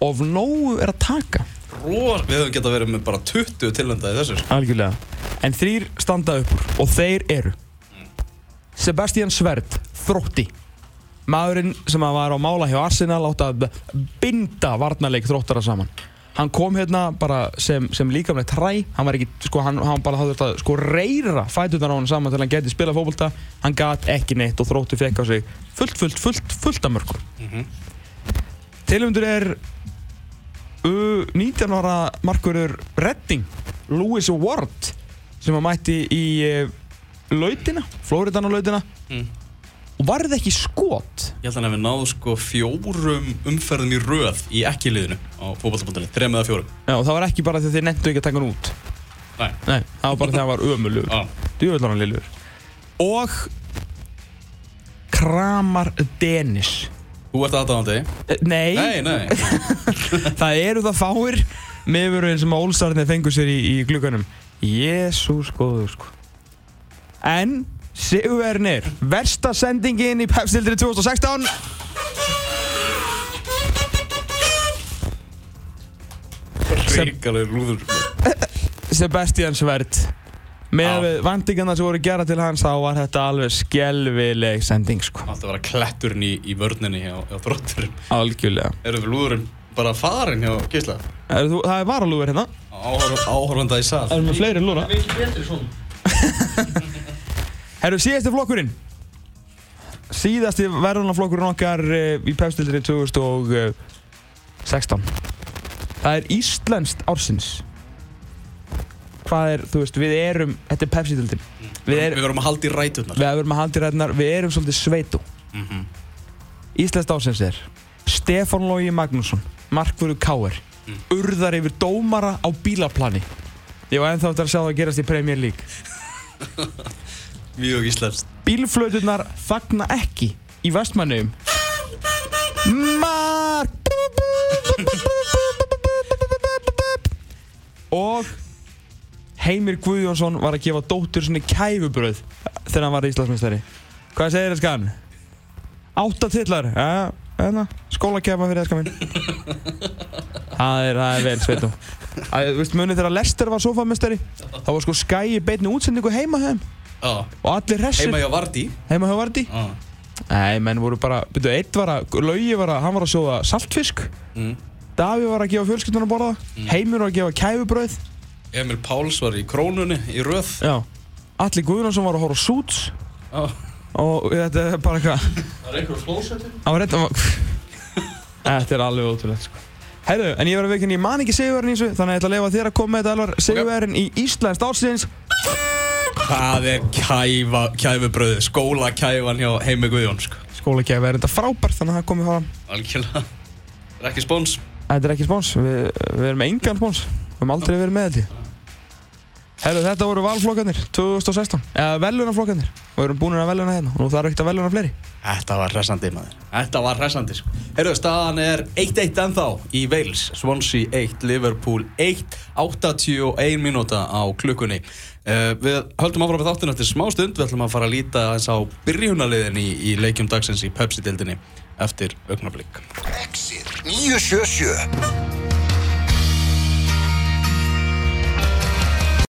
Og nógu er að taka Rór, við höfum geta verið með bara 20 tilönda í þessu. sko. algjörlega en þrýr standa upp og þeir eru Sebastian Sverd þrótti maðurinn sem að var á mála hjá Arsenal átt að binda varnarleik þróttara saman hann kom hérna bara sem, sem líkamlega træ hann var ekki, sko, hann, hann bara hafði þetta sko reyra fætunar á hann saman til að hann geti spila fótbolta hann gat ekki neitt og þrótti fekk á sig fullt, fullt, fullt, fullt af mörgum Mhm. Tilumdur er uh, 19 ára markurur Redding, Lewis Ward sem að mætti í uh, lautina, Flóriðan á lautina Mm. og varði ekki skot Ég held að hann hefði náð sko fjórum umferðum í röð í ekki liðinu á fókbaltabúndinni, þrem eða fjórum. Já, og það var ekki bara því að þið nefndu ekki að taka hann út Nei. Nei, það var bara þegar hann var ömulugur Já. Djúvöldan hann lillur Og Kramar Dennis Þú ert aðdáðandi? Eh, Nei, Nei, nei. það eru það fáir meðverðin sem ólstarnir fengur sér í, í glukkanum Jésús góður sko En Sigurvernir, versta sendingin í Pepsildri 2016 Ríkalegur lúður. Sebastian Sverd með Já. við vandingarna sem voru gera til hans þá var þetta alveg skelvileg sending sko Alltaf vera kletturinn í, í vörninni hjá, hjá þrótturum. Algjörlega Erum við lúðurinn bara farin hjá Gísla? er þú, Það er varalúgur hérna Áhor, áhorfanda í sal. Erum við fleiri en lúra Mikið betri svona Herru, síðasti flokkurinn Síðasti verðunarflokkurinn okkar eh, í Pepsildri 2016 Það er Íslenskt ársins Hvað er, þú veist, við erum Þetta er Pepsi-dildin Við, Við er, verðum að halda í ræturnar. við erum að haldi ræðnar Við erum svolítið sveitu. Mhm. Íslenskt ársins er Stefán Lógi Magnússon Markvöru Káer Urðar yfir dómara á bílaplani. Ég var ennþá eftir að sjá það að gerast í Premier League. Mjög íslenskt. Bílflötunar þagna ekki í vestmannum Mark! Og Heimir Guðjónsson var að gefa dóttur sinni kæfubröð þegar hann var Íslandsmeistari. Hvað segir það skan? Átta tillar ja, hérna, Skólakæfa fyrir það skan minn Það er, það er vel sveitum Þú veist munið þegar Lester var sofamestari þá var sko skæi beitni útsendingu heima heim Já, og allir hressir heima hjá Vardí heima hjá Vardí Já, Nei, menn voru bara, byrju, eitt var að, Laugi var að, hann var að sjóða saltfisk. Mm. Daví var að gefa fjölskyldun að borða. Heimir var að gefa kæfubröð Emil Páls var í krónunni í röð. Já. Alli Guðnarsson var að horfa á Suits. Já, Og þetta er bara eitthvað Það er einhver flósetti. Hann var reynda Þetta er alveg ótrúlegt sko. Heyrðu, en ég var að veikinn, ég man ekki sigurverðin í þessu Þannig að ég ætla að leifa þér að koma með þetta Elvar. Sigurverðin í Íslands ársins. Það er kæfa, kæfubröð, skólakæfan hjá Heimi Guðjón sko. Skólakæfi er þetta frábært Þannig að það komið fram Algjörlega. Það er ekki spóns Þetta er ekki spóns, við, við erum engan spóns Við höfum aldrei verið með þetta Herru, þetta voru valflokkarnir 2016 Eða velunarflokkarnir Og við erum búin að veluna hérna Og nú þarf ekkert að veluna fleiri. Þetta var hressandi maður. Þetta var hressandi sko. Herru, staðan er 1-1 ennþá í Wales. Swansea 1, Liverpool 1 81 mínúta á klukkunni. Uh, Við höldum áfram með þáttinn eftir smá stund. Við ætlum að fara að líta eins á byrjunarliðin í, í leikjum dagsins í Pepsi-dildinni eftir augnablík Exit 977